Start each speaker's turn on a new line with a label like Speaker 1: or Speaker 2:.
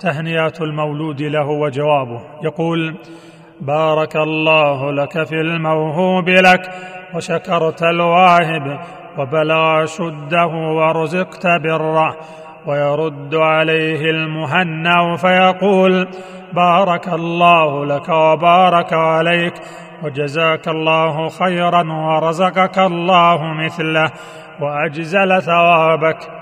Speaker 1: تهنئة المولود له وجوابه. يقول بارك الله لك في الموهوب لك وشكرت الواهب وبلغ شده ورزقت بره ويرد عليه المهنأ فيقول بارك الله لك وبارك عليك وجزاك الله خيرا ورزقك الله مثله وأجزل ثوابك.